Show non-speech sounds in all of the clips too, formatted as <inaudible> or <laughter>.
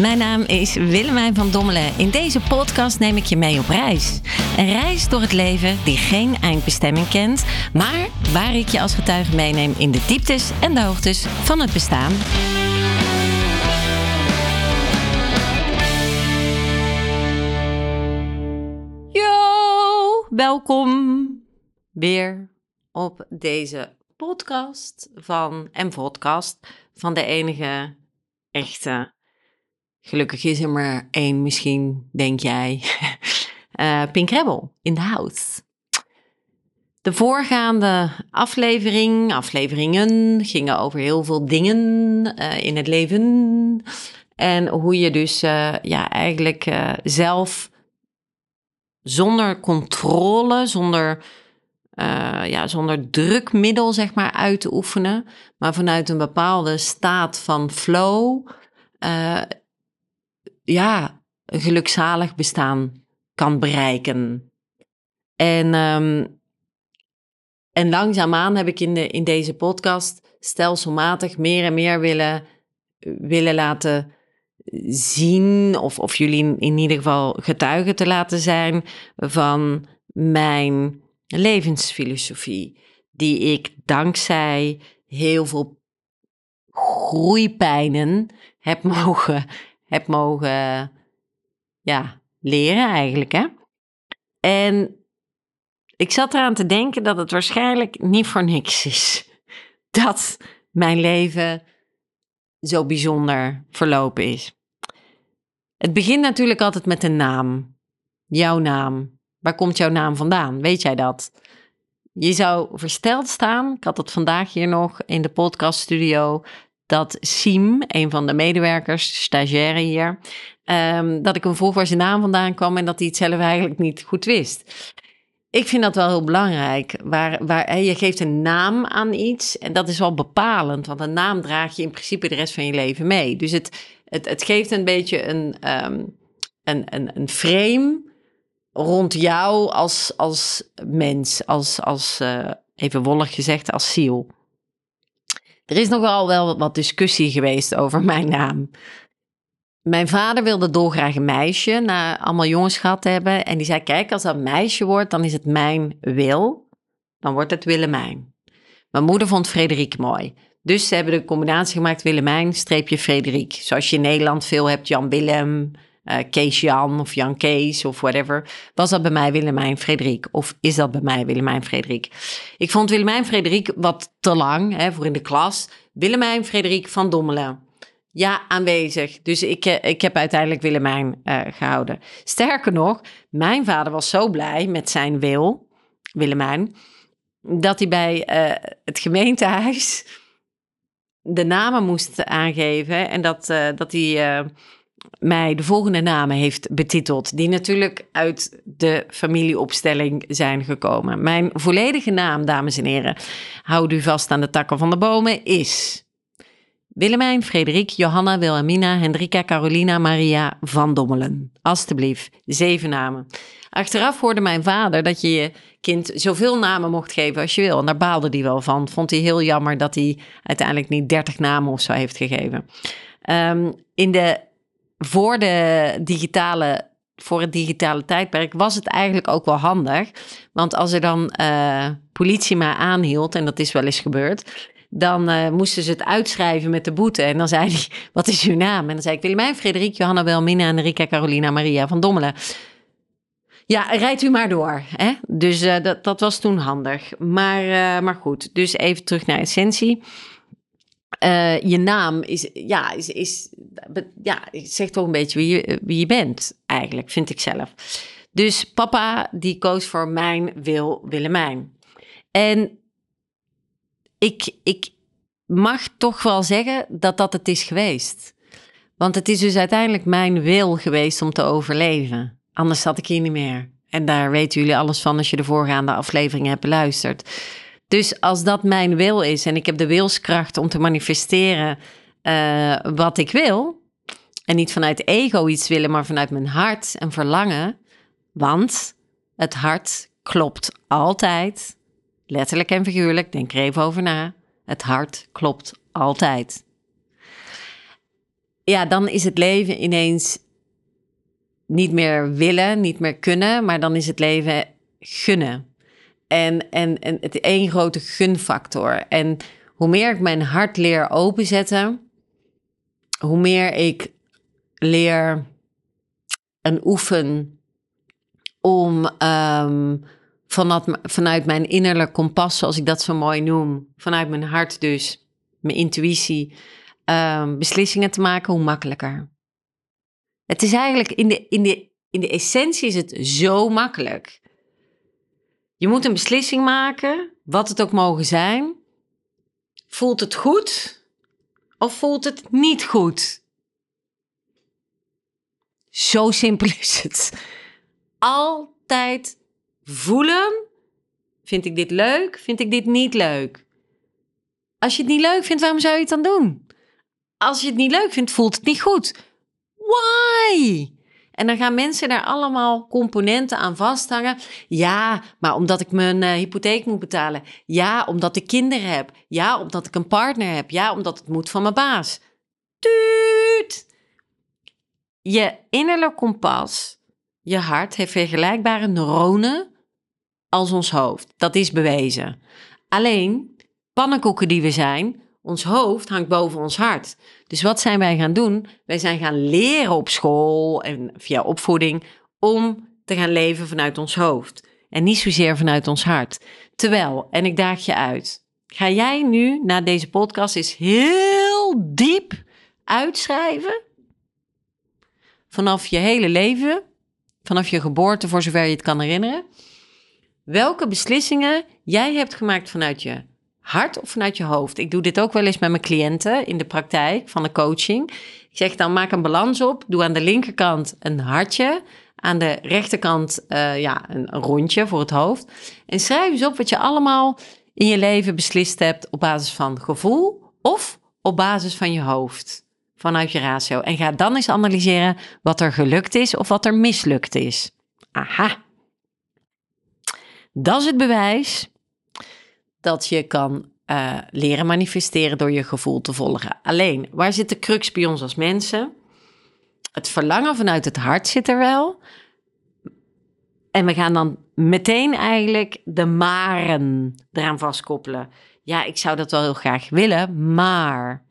Mijn naam is Willemijn van Dommelen. In deze podcast neem ik je mee op reis. Een reis door het leven die geen eindbestemming kent, maar waar ik je als getuige meeneem in de dieptes en de hoogtes van het bestaan. Yo, welkom weer op deze podcast van en podcast van de enige echte. Gelukkig is er maar één, misschien denk jij. uh, <laughs> Pink Rebel in de house. De voorgaande aflevering, afleveringen gingen over heel veel dingen uh, in het leven. En hoe je dus uh, ja, eigenlijk zelf zonder controle, zonder ja, zonder drukmiddel zeg maar uit te oefenen, maar vanuit een bepaalde staat van flow, ja, een gelukzalig bestaan kan bereiken. En, um, en langzaamaan heb ik in, de, in deze podcast stelselmatig meer en meer willen, willen laten zien, of, of jullie in, in ieder geval getuigen te laten zijn van mijn levensfilosofie, die ik dankzij heel veel groeipijnen heb <laughs> mogen, heb mogen ja, leren eigenlijk. Hè? En ik zat eraan te denken dat het waarschijnlijk niet voor niks is <laughs> dat mijn leven zo bijzonder verlopen is. Het begint natuurlijk altijd met een naam. Jouw naam. Waar komt jouw naam vandaan? Weet jij dat? Je zou versteld staan. Ik had het vandaag hier nog in de podcaststudio. Dat Siem, een van de medewerkers, stagiaire hier, um, dat ik hem vroeg waar zijn naam vandaan kwam en dat hij het zelf eigenlijk niet goed wist. Ik vind dat wel heel belangrijk. Waar, waar, je geeft een naam aan iets en dat is wel bepalend, want een naam draag je in principe de rest van je leven mee. Dus het, het, het geeft een beetje een, um, een, een, een frame rond jou als, als mens, als, als uh, even wollig gezegd, als ziel. Er is nogal wel wat discussie geweest over mijn naam. Mijn vader wilde dolgraag een meisje, na allemaal jongens gehad hebben. En die zei, kijk, als dat meisje wordt, dan is het mijn wil. Dan wordt het Willemijn. Mijn moeder vond Frederik mooi. Dus ze hebben de combinatie gemaakt Willemijn, streepje Frederik. Zoals je in Nederland veel hebt, Jan Willem, uh, Kees Jan of Jan Kees of whatever. Was dat bij mij Willemijn Frederik? Of is dat bij mij Willemijn Frederik? Ik vond Willemijn Frederik wat te lang hè, voor in de klas. Willemijn Frederik van Dommelen. Ja, aanwezig. Dus ik, eh, ik heb uiteindelijk Willemijn uh, gehouden. Sterker nog, mijn vader was zo blij met zijn wil, Willemijn, dat hij bij het gemeentehuis de namen moest aangeven. En dat, dat hij mij de volgende namen heeft betiteld, die natuurlijk uit de familieopstelling zijn gekomen. Mijn volledige naam, dames en heren, houd u vast aan de takken van de bomen, is Willemijn, Frederik, Johanna, Wilhelmina, Hendrika, Carolina, Maria van Dommelen. Alsjeblieft, zeven namen. Achteraf hoorde mijn vader dat je je kind zoveel namen mocht geven als je wil. En daar baalde hij wel van. Vond hij heel jammer dat hij uiteindelijk niet dertig namen of zo heeft gegeven. Um, in de voor, de digitale, voor het digitale tijdperk was het eigenlijk ook wel handig. Want als er dan uh, politie maar aanhield, en dat is wel eens gebeurd, dan uh, moesten ze het uitschrijven met de boete. En dan zei hij, <laughs> wat is uw naam? En dan zei ik, Willemijn, Frederik, Johanna, Wilmina, Enrica, Carolina, Maria van Dommelen. Ja, rijdt u maar door. Hè? Dus uh, dat, dat was toen handig. Maar, maar goed, dus even terug naar essentie. Uh, je naam is, ja, is, is, ja, zegt toch een beetje wie je, wie je bent, eigenlijk, vind ik zelf. Dus papa, die koos voor mijn wil Willemijn. En ik, ik mag toch wel zeggen dat dat het is geweest. Want het is dus uiteindelijk mijn wil geweest om te overleven. Anders zat ik hier niet meer. En daar weten jullie alles van als je de voorgaande afleveringen hebt beluisterd. Dus als dat mijn wil is en ik heb de wilskracht om te manifesteren uh, wat ik wil, en niet vanuit ego iets willen, maar vanuit mijn hart en verlangen, want het hart klopt altijd, letterlijk en figuurlijk, denk er even over na. Het hart klopt altijd. ja, dan is het leven ineens niet meer willen, niet meer kunnen, maar dan is het leven gunnen. En, en, en het één grote gunfactor. En hoe meer ik mijn hart leer openzetten, hoe meer ik leer en oefen om um, vanuit, vanuit mijn innerlijk kompas, zoals ik dat zo mooi noem, vanuit mijn hart dus, mijn intuïtie, um, beslissingen te maken, hoe makkelijker. Het is eigenlijk in de, in, de, in de essentie is het zo makkelijk. Je moet een beslissing maken, wat het ook mogen zijn. Voelt het goed of voelt het niet goed? Zo simpel is het. Altijd voelen. Vind ik dit leuk? Vind ik dit niet leuk? Als je het niet leuk vindt, waarom zou je het dan doen? Als je het niet leuk vindt, voelt het niet goed. Why? En dan gaan mensen daar allemaal componenten aan vasthangen. Ja, maar omdat ik mijn uh, hypotheek moet betalen. Ja, omdat ik kinderen heb. Ja, omdat ik een partner heb. Ja, omdat het moet van mijn baas. Tuut! Je innerlijk kompas, je hart, heeft vergelijkbare neuronen als ons hoofd. Dat is bewezen. Alleen, pannenkoeken die we zijn, ons hoofd hangt boven ons hart. Dus wat zijn wij gaan doen? Wij zijn gaan leren op school en via opvoeding om te gaan leven vanuit ons hoofd. En niet zozeer vanuit ons hart. Terwijl, en ik daag je uit, ga jij nu na deze podcast eens heel diep uitschrijven vanaf je hele leven, vanaf je geboorte voor zover je het kan herinneren, welke beslissingen jij hebt gemaakt vanuit je hart of vanuit je hoofd. Ik doe dit ook wel eens met mijn cliënten in de praktijk van de coaching. Ik zeg dan maak een balans op, doe aan de linkerkant een hartje, aan de rechterkant uh, ja, een, een rondje voor het hoofd. En schrijf eens op wat je allemaal in je leven beslist hebt op basis van gevoel of op basis van je hoofd vanuit je ratio. En ga dan eens analyseren wat er gelukt is of wat er mislukt is. Aha. Dat is het bewijs dat je kan uh, leren manifesteren door je gevoel te volgen. Alleen, waar zit de crux bij ons als mensen? Het verlangen vanuit het hart zit er wel. En we gaan dan meteen eigenlijk de maren eraan vastkoppelen. Ja, ik zou dat wel heel graag willen, maar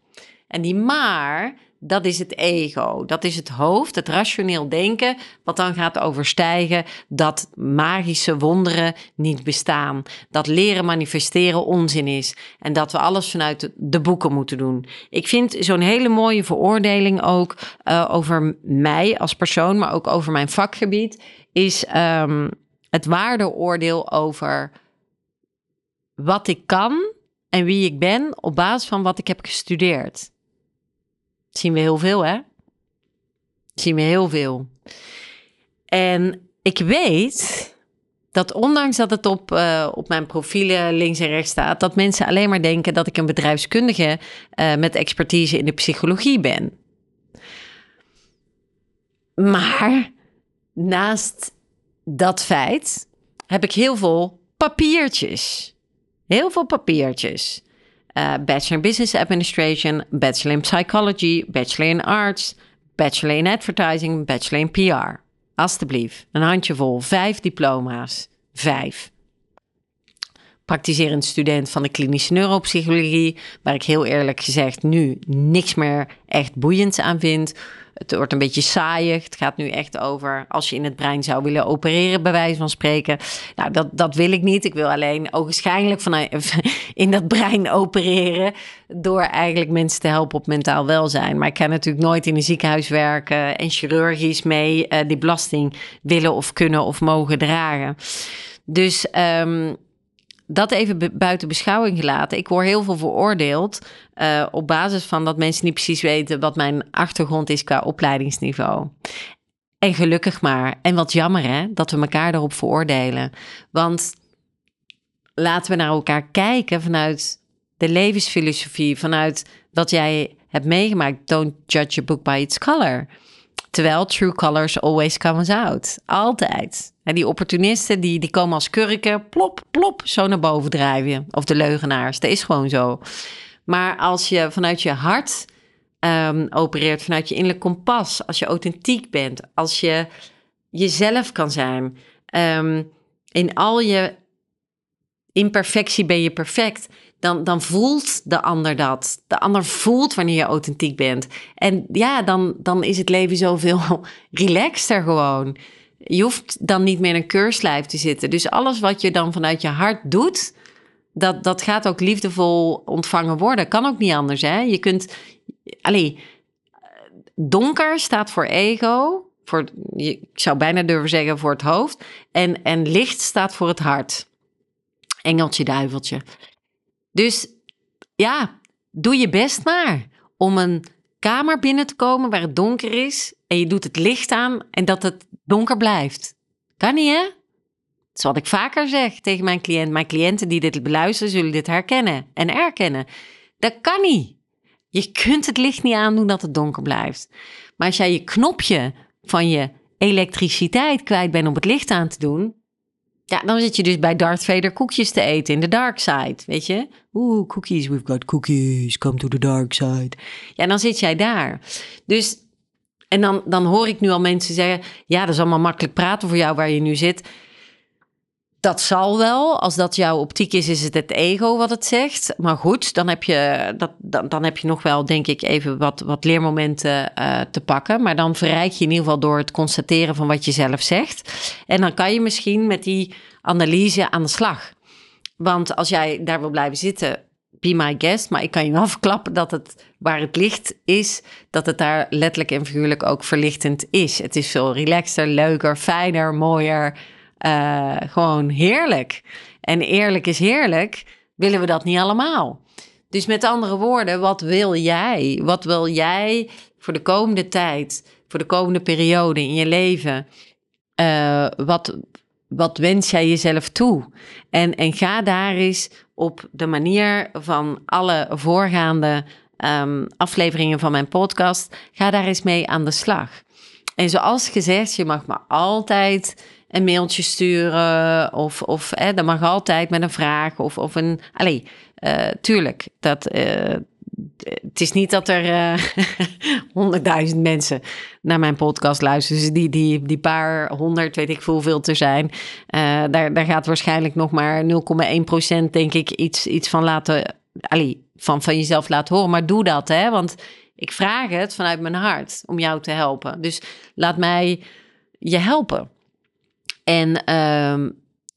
en die maar, dat is het ego. Dat is het hoofd, het rationeel denken, wat dan gaat overstijgen dat magische wonderen niet bestaan. Dat leren manifesteren onzin is. En dat we alles vanuit de boeken moeten doen. Ik vind zo'n hele mooie veroordeling ook uh, over mij als persoon, maar ook over mijn vakgebied, is um, het waardeoordeel over wat ik kan en wie ik ben op basis van wat ik heb gestudeerd zien we heel veel, hè? zien we heel veel. En ik weet dat ondanks dat het op, uh, op mijn profielen links en rechts staat, dat mensen alleen maar denken dat ik een bedrijfskundige uh, met expertise in de psychologie ben. Maar naast dat feit heb ik heel veel papiertjes. Heel veel papiertjes. Uh, bachelor in Business Administration, Bachelor in Psychology, Bachelor in Arts, Bachelor in Advertising, Bachelor in PR. Alsjeblieft, een handjevol, vijf diploma's. Vijf. Praktiserend student van de klinische neuropsychologie, waar ik heel eerlijk gezegd nu niks meer echt boeiends aan vind. Het wordt een beetje saaiig. Het gaat nu echt over als je in het brein zou willen opereren, bij wijze van spreken. Nou, dat, dat wil ik niet. Ik wil alleen ogenschijnlijk vanuit, <laughs> in dat brein opereren. Door eigenlijk mensen te helpen op mentaal welzijn. Maar ik ga natuurlijk nooit in een ziekenhuis werken en chirurgisch mee uh, die belasting willen of kunnen of mogen dragen. Dus um, dat even buiten beschouwing gelaten. Ik word heel veel veroordeeld uh, op basis van dat mensen niet precies weten wat mijn achtergrond is qua opleidingsniveau. En gelukkig maar. En wat jammer hè, dat we elkaar daarop veroordelen. Want laten we naar elkaar kijken vanuit de levensfilosofie, vanuit wat jij hebt meegemaakt. Don't judge a book by its color. Terwijl true colors always comes out. Altijd. En die opportunisten die, die komen als kurken, plop, plop, zo naar boven drijven. Of de leugenaars. Dat is gewoon zo. Maar als je vanuit je hart um, opereert, vanuit je innerlijk kompas, als je authentiek bent, als je jezelf kan zijn, um, in al je imperfectie ben je perfect, dan, dan voelt de ander dat. De ander voelt wanneer je authentiek bent. En ja, dan, dan is het leven zoveel <laughs> relaxter gewoon. Je hoeft dan niet meer in een keurslijf te zitten. Dus alles wat je dan vanuit je hart doet, dat, dat gaat ook liefdevol ontvangen worden. Kan ook niet anders, hè? Je kunt... Allee, donker staat voor ego. Voor, ik zou bijna durven zeggen voor het hoofd. En, en licht staat voor het hart. Engeltje, duiveltje. Dus ja, doe je best maar om een kamer binnen te komen waar het donker is en je doet het licht aan en dat het donker blijft. Kan niet, hè? Dat is wat ik vaker zeg tegen mijn cliënt. Mijn cliënten die dit beluisteren, zullen dit herkennen en erkennen. Dat kan niet. Je kunt het licht niet aandoen dat het donker blijft. Maar als jij je knopje van je elektriciteit kwijt bent om het licht aan te doen, ja, dan zit je dus bij Darth Vader koekjes te eten in de dark side, weet je? Oeh, cookies, we've got cookies, come to the dark side. Ja, dan zit jij daar. Dus, en dan, dan hoor ik nu al mensen zeggen, ja, dat is allemaal makkelijk praten voor jou waar je nu zit. Dat zal wel. Als dat jouw optiek is, is het het ego wat het zegt. Maar goed, dan heb je, dat, dan, heb je nog wel, denk ik, even wat, wat leermomenten uh, te pakken. Maar dan verrijk je in ieder geval door het constateren van wat je zelf zegt. En dan kan je misschien met die analyse aan de slag. Want als jij daar wil blijven zitten, be my guest. Maar ik kan je wel <laughs> verklappen dat het waar het licht is, dat het daar letterlijk en figuurlijk ook verlichtend is. Het is veel relaxter, leuker, fijner, mooier uh, gewoon heerlijk. En eerlijk is heerlijk, willen we dat niet allemaal. Dus met andere woorden, wat wil jij? Wat wil jij voor de komende tijd, voor de komende periode in je leven? Uh, wat, wat wens jij jezelf toe? En, en ga daar eens op de manier van alle voorgaande um, afleveringen van mijn podcast, ga daar eens mee aan de slag. En zoals gezegd, je mag me altijd een mailtje sturen. Of, of hè, dat mag altijd met een vraag. Of, of een. Allee, uh, tuurlijk. Dat, uh, het is niet dat er eh, <laughs> honderdduizend mensen naar mijn podcast luisteren. Dus die, die, die paar honderd, weet ik hoeveel te zijn. daar, daar gaat waarschijnlijk nog maar 0,1 procent, denk ik, iets, iets van laten. Allee, van, van jezelf laten horen. Maar doe dat, hè? Want ik vraag het vanuit mijn hart om jou te helpen. Dus laat mij je helpen. En um,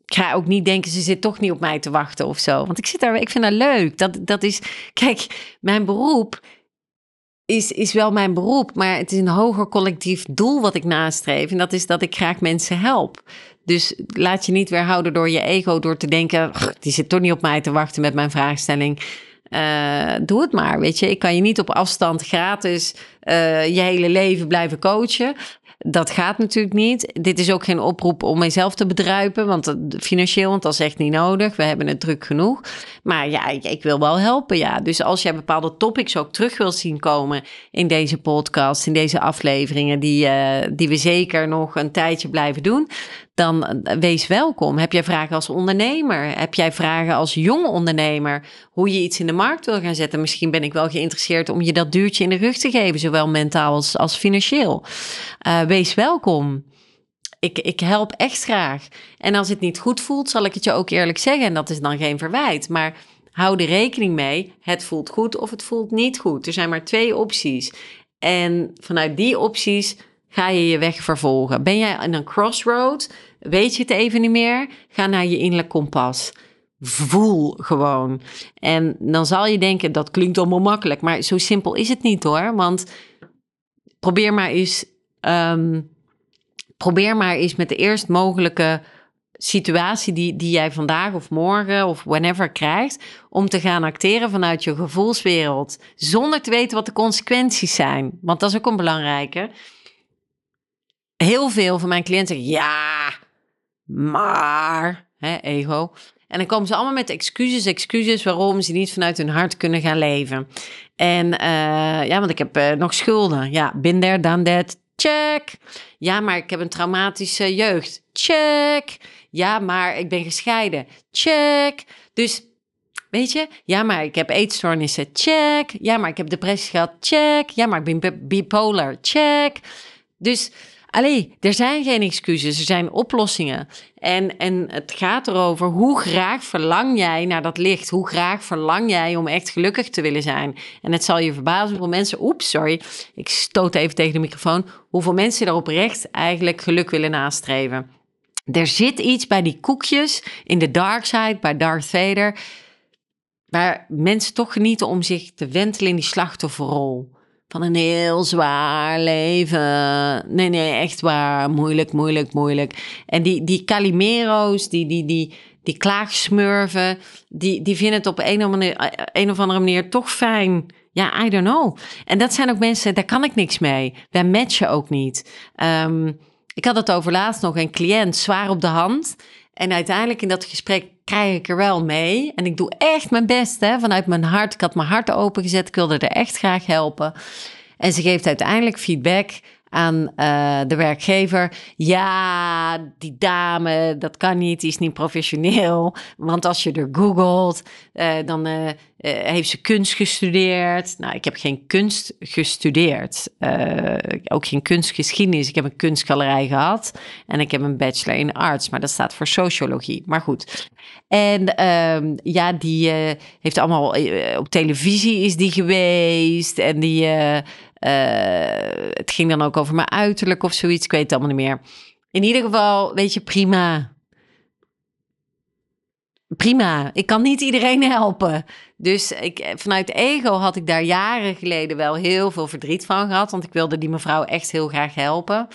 ik ga ook niet denken, ze zit toch niet op mij te wachten of zo. Want ik zit daar, ik vind dat leuk. Dat, dat is, kijk, mijn beroep is, is wel mijn beroep, maar het is een hoger collectief doel wat ik nastreef. En dat is dat ik graag mensen help. Dus laat je niet weerhouden door je ego, door te denken, die zit toch niet op mij te wachten met mijn vraagstelling. Uh, doe het maar, weet je. Ik kan je niet op afstand gratis uh, je hele leven blijven coachen. Dat gaat natuurlijk niet. Dit is ook geen oproep om mijzelf te bedruipen, want financieel, want dat is echt niet nodig. We hebben het druk genoeg. Maar ja, ik, wil wel helpen, ja. Dus als jij bepaalde topics ook terug wil zien komen in deze podcast, in deze afleveringen, die, uh, die we zeker nog een tijdje blijven doen, dan eh, wees welkom. Heb jij vragen als ondernemer? Heb jij vragen als jonge ondernemer? Hoe je iets in de markt wil gaan zetten? Misschien ben ik wel geïnteresseerd om je dat duurtje in de rug te geven, zowel mentaal als, als financieel. Uh, wees welkom. Ik, ik help echt graag. En als het niet goed voelt, zal ik het je ook eerlijk zeggen. En dat is dan geen verwijt. Maar hou er rekening mee. Het voelt goed of het voelt niet goed. Er zijn maar twee opties. En vanuit die opties ga je je weg vervolgen. Ben jij in een crossroad? Weet je het even niet meer? Ga naar je innerlijk kompas. Voel gewoon. En dan zal je denken, dat klinkt allemaal makkelijk. Maar zo simpel is het niet hoor. Want probeer maar eens, um, probeer maar eens met de eerst mogelijke situatie die, die jij vandaag of morgen of whenever krijgt, om te gaan acteren vanuit je gevoelswereld, zonder te weten wat de consequenties zijn. Want dat is ook een belangrijke heel veel van mijn cliënten zeggen, ja, maar, hè, ego. En dan komen ze allemaal met excuses, excuses waarom ze niet vanuit hun hart kunnen gaan leven. En uh, ja, want ik heb uh, nog schulden. Ja, bin there, done that. Check. Ja, maar ik heb een traumatische jeugd. Check. Ja, maar ik ben gescheiden. Check. Dus weet je, ja, maar ik heb eetstoornissen, check. Ja, maar ik heb depressie gehad, check. Ja, maar ik ben bipolar, check. Dus Allee, er zijn geen excuses, er zijn oplossingen. En, en het gaat erover hoe graag verlang jij naar dat licht? Hoe graag verlang jij om echt gelukkig te willen zijn? En het zal je verbazen hoeveel mensen, oeps, sorry, ik stoot even tegen de microfoon, hoeveel mensen er oprecht eigenlijk geluk willen nastreven. Er zit iets bij die koekjes in de dark side, bij Darth Vader, waar mensen toch genieten om zich te wentelen in die slachtofferrol van een heel zwaar leven. Nee, nee, echt waar. Moeilijk, moeilijk, moeilijk. En die, die Calimero's, die, die, die, die klaagsmurven, die, die vinden het op een of, andere, een of andere manier toch fijn. Ja, I don't know. En dat zijn ook mensen, daar kan ik niks mee. Wij matchen ook niet. Um, ik had het over laatst nog, een cliënt zwaar op de hand. En uiteindelijk in dat gesprek krijg ik er wel mee. En ik doe echt mijn best hè, vanuit mijn hart. Ik had mijn hart opengezet. Ik wilde er echt graag helpen. En ze geeft uiteindelijk feedback aan uh, de werkgever. Ja, die dame, dat kan niet, die is niet professioneel. Want als je er googelt, uh, dan uh, heeft ze kunst gestudeerd. Nou, ik heb geen kunst gestudeerd. ook geen kunstgeschiedenis. Ik heb een kunstgalerij gehad. En ik heb een bachelor in arts, maar dat staat voor sociologie. Maar goed. En ehm, ja, die heeft allemaal op televisie is die geweest. En die het ging dan ook over mijn uiterlijk of zoiets. Ik weet het allemaal niet meer. In ieder geval, weet je, prima. Prima. Ik kan niet iedereen helpen. Dus ik, vanuit ego had ik daar jaren geleden wel heel veel verdriet van gehad. Want ik wilde die mevrouw echt heel graag helpen.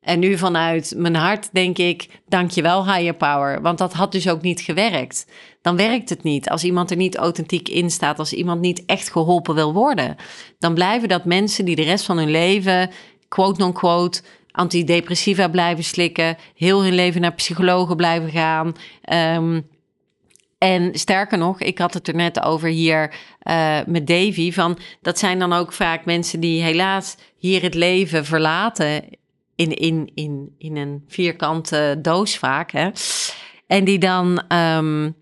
En nu vanuit mijn hart denk ik, dankjewel higher power. Want dat had dus ook niet gewerkt. Dan werkt het niet. Als iemand er niet authentiek in staat, als iemand niet echt geholpen wil worden. Dan blijven dat mensen die de rest van hun leven, quote-non-quote, antidepressiva blijven slikken. Heel hun leven naar psychologen blijven gaan. Um, en sterker nog, ik had het er net over hier uh, met Davy. Van, dat zijn dan ook vaak mensen die helaas hier het leven verlaten in, in, in, in een vierkante doos vaak. Hè? En die dan um,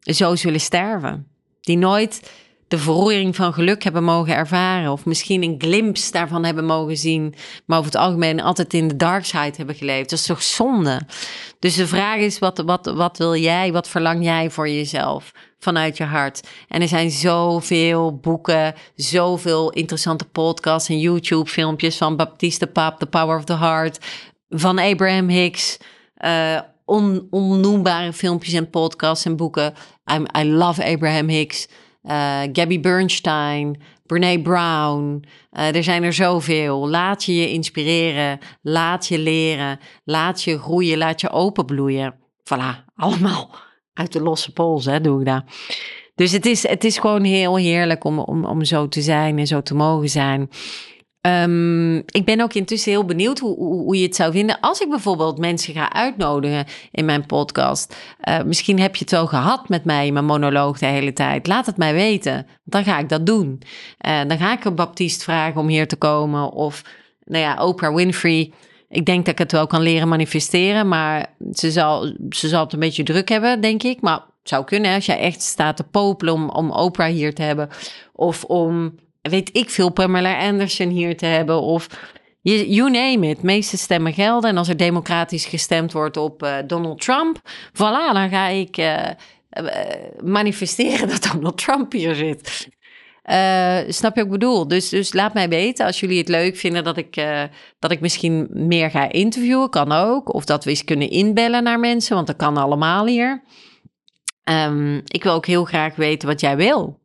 zo zullen sterven. Die nooit de verroering van geluk hebben mogen ervaren. Of misschien een glimpse daarvan hebben mogen zien. Maar over het algemeen altijd in de dark side hebben geleefd. Dat is toch zonde? Dus de vraag is, wat, wat, wat wil jij? Wat verlang jij voor jezelf? Vanuit je hart. En er zijn zoveel boeken, zoveel interessante podcasts en YouTube-filmpjes van Baptiste Paap, The Power of the Heart, van Abraham Hicks. Uh, on, onnoembare filmpjes en podcasts en boeken. I love Abraham Hicks Gabby Bernstein, Brene Brown. Uh, er zijn er zoveel. Laat je je inspireren, laat je leren, laat je groeien, laat je openbloeien. Voilà, <laughs> allemaal uit de losse pols hè, doe ik dat. Dus het is, het is gewoon heel heerlijk om, om, om zo te zijn en zo te mogen zijn. Um, ik ben ook intussen heel benieuwd hoe, hoe, je het zou vinden als ik bijvoorbeeld mensen ga uitnodigen in mijn podcast. Uh, misschien heb je het wel gehad met mij, mijn monoloog de hele tijd. Laat het mij weten, dan ga ik dat doen. Uh, dan ga ik een Baptiste vragen om hier te komen of, nou ja, Oprah Winfrey. Ik denk dat ik het wel kan leren manifesteren, maar ze zal, ze zal het een beetje druk hebben, denk ik. Maar het zou kunnen als jij echt staat te popelen om, om Oprah hier te hebben of om weet ik veel, Pamela Anderson hier te hebben. Of you name it. meeste stemmen gelden. En als er democratisch gestemd wordt op uh, Donald Trump, voilà, dan ga ik uh, manifesteren <laughs> dat Donald Trump hier zit. Snap je wat ik bedoel? Dus, dus laat mij weten als jullie het leuk vinden dat ik, dat ik misschien meer ga interviewen. Kan ook. Of dat we eens kunnen inbellen naar mensen, want dat kan allemaal hier. Um, ik wil ook heel graag weten wat jij wil.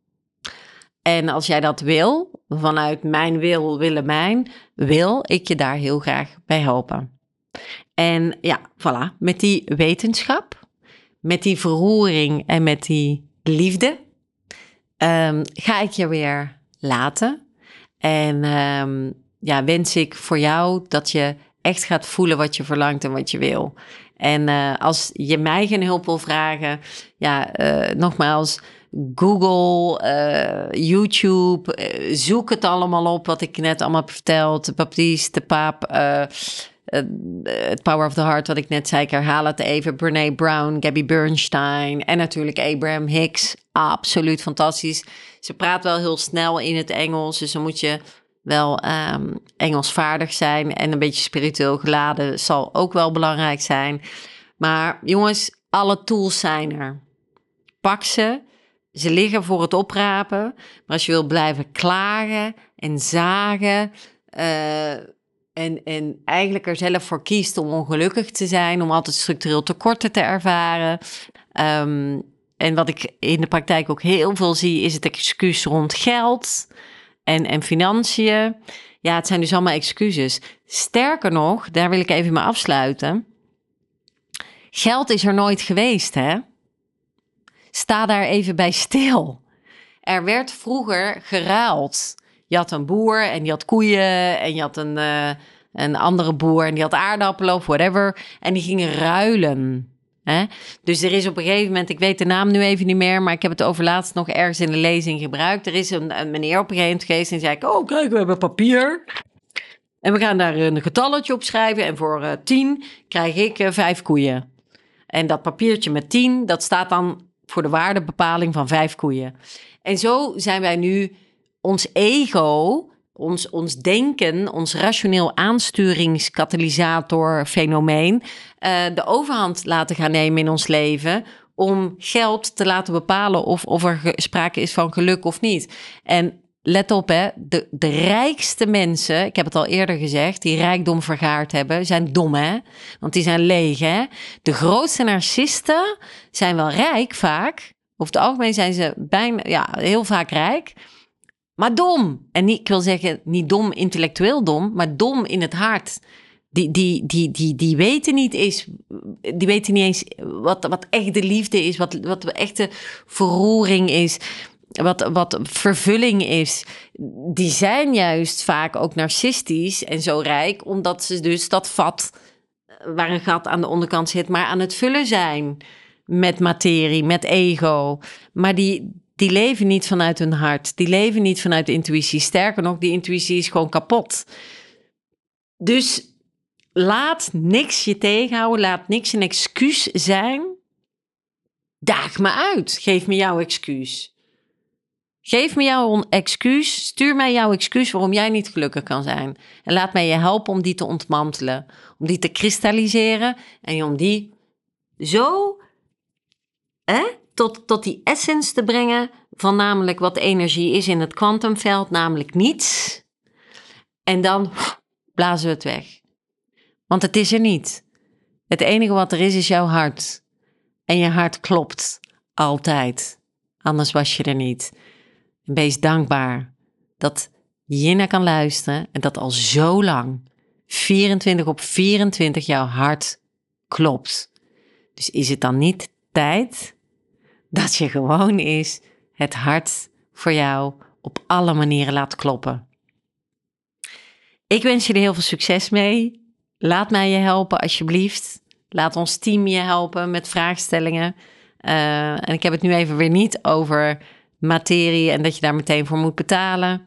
En als jij dat wil, vanuit mijn wil, willen mijn, wil ik je daar heel graag bij helpen. En ja, voilà, met die wetenschap, met die verroering en met die liefde, um, ga ik je weer laten. En um, ja, wens ik voor jou dat je echt gaat voelen wat je verlangt en wat je wil. En uh, als je mij geen hulp wil vragen, ja, uh, nogmaals Google, uh, YouTube, uh, zoek het allemaal op wat ik net allemaal heb verteld. Baptiste, de Paap, uh, het Power of the Heart, wat ik net zei, ik herhaal het even. Brene Brown, Gabby Bernstein en natuurlijk Abraham Hicks. Absoluut fantastisch. Ze praat wel heel snel in het Engels, dus dan moet je wel um, Engelsvaardig zijn en een beetje spiritueel geladen zal ook wel belangrijk zijn. Maar jongens, alle tools zijn er. Pak ze. Ze liggen voor het oprapen. Maar als je wil blijven klagen en zagen. Uh, en, en eigenlijk er zelf voor kiest om ongelukkig te zijn, om altijd structureel tekorten te ervaren. Um, en wat ik in de praktijk ook heel veel zie, is het excuus rond geld en, en financiën. Ja, het zijn dus allemaal excuses. Sterker nog, daar wil ik even mee afsluiten. Geld is er nooit geweest, hè? Sta daar even bij stil. Er werd vroeger geruild. Je had een boer en die had koeien en je had een, uh, een andere boer en die had aardappelen of whatever. En die gingen ruilen. Hè? Dus er is op een gegeven moment, ik weet de naam nu even niet meer, maar ik heb het over laatst nog ergens in de lezing gebruikt. Er is een, meneer op een gegeven moment geweest en zei ik, oh kijk, we hebben papier. En we gaan daar een getalletje op schrijven en voor uh, tien krijg ik uh, vijf koeien. En dat papiertje met tien, dat staat dan voor de waardebepaling van vijf koeien. En zo zijn wij nu ons ego, ons, ons denken, ons rationeel aansturingskatalysator fenomeen, uh, de overhand laten gaan nemen in ons leven om geld te laten bepalen of, of er sprake is van geluk of niet. En let op, hè, de, de rijkste mensen, ik heb het al eerder gezegd, die rijkdom vergaard hebben, zijn dom, hè? Want die zijn leeg, hè? De grootste narcisten zijn wel rijk vaak. Over het algemeen zijn ze bijna, ja, heel vaak rijk. Maar dom. En niet, ik wil zeggen, niet dom, intellectueel dom, maar dom in het hart. Die, die, die, die, die weten niet eens, die weten niet eens wat, wat echte liefde is, wat, wat echte verroering is, wat, wat vervulling is. Die zijn juist vaak ook narcistisch en zo rijk, omdat ze dus dat vat waar een gat aan de onderkant zit, maar aan het vullen zijn met materie, met ego. Maar die, die leven niet vanuit hun hart. Die leven niet vanuit de intuïtie. Sterker nog, die intuïtie is gewoon kapot. Dus laat niks je tegenhouden. Laat niks een excuus zijn. Daag me uit. Geef me jouw excuus. Geef me jouw excuus. Stuur mij jouw excuus waarom jij niet gelukkig kan zijn. En laat mij je helpen om die te ontmantelen. Om die te kristalliseren. En om die zo hè, tot, tot die essence te brengen van namelijk wat energie is in het kwantumveld, namelijk niets. En dan blazen we het weg. Want het is er niet. Het enige wat er is, is jouw hart. En je hart klopt altijd. Anders was je er niet. Wees dankbaar dat je naar kan luisteren en dat al zo lang, 24 op 24, jouw hart klopt. Dus is het dan niet tijd dat je gewoon is het hart voor jou op alle manieren laat kloppen. Ik wens je er heel veel succes mee. Laat mij je helpen alsjeblieft. Laat ons team je helpen met vraagstellingen. Uh, en ik heb het nu even weer niet over materie en dat je daar meteen voor moet betalen.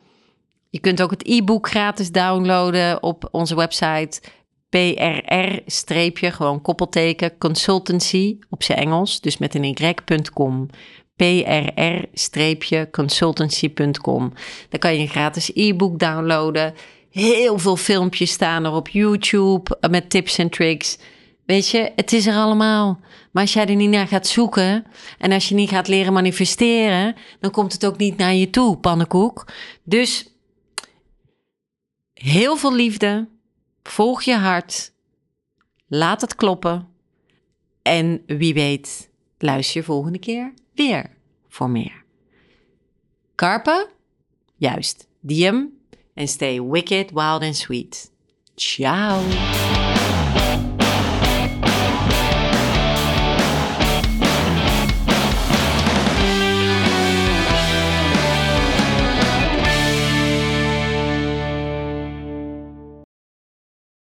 Je kunt ook het e-book gratis downloaden op onze website PRR- gewoon koppelteken consultancy op zijn Engels, dus met een y.com. PRR-consultancy.com. Dan kan je een gratis e-book downloaden. Heel veel filmpjes staan er op YouTube met tips en tricks. Weet je, het is er allemaal. Maar als jij er niet naar gaat zoeken en als je niet gaat leren manifesteren, dan komt het ook niet naar je toe, pannenkoek. Dus heel veel liefde, Volg je hart. Laat het kloppen. En wie weet, luister je volgende keer weer voor meer. Carpe? Juist. Diem. En stay wicked, wild and sweet. Ciao.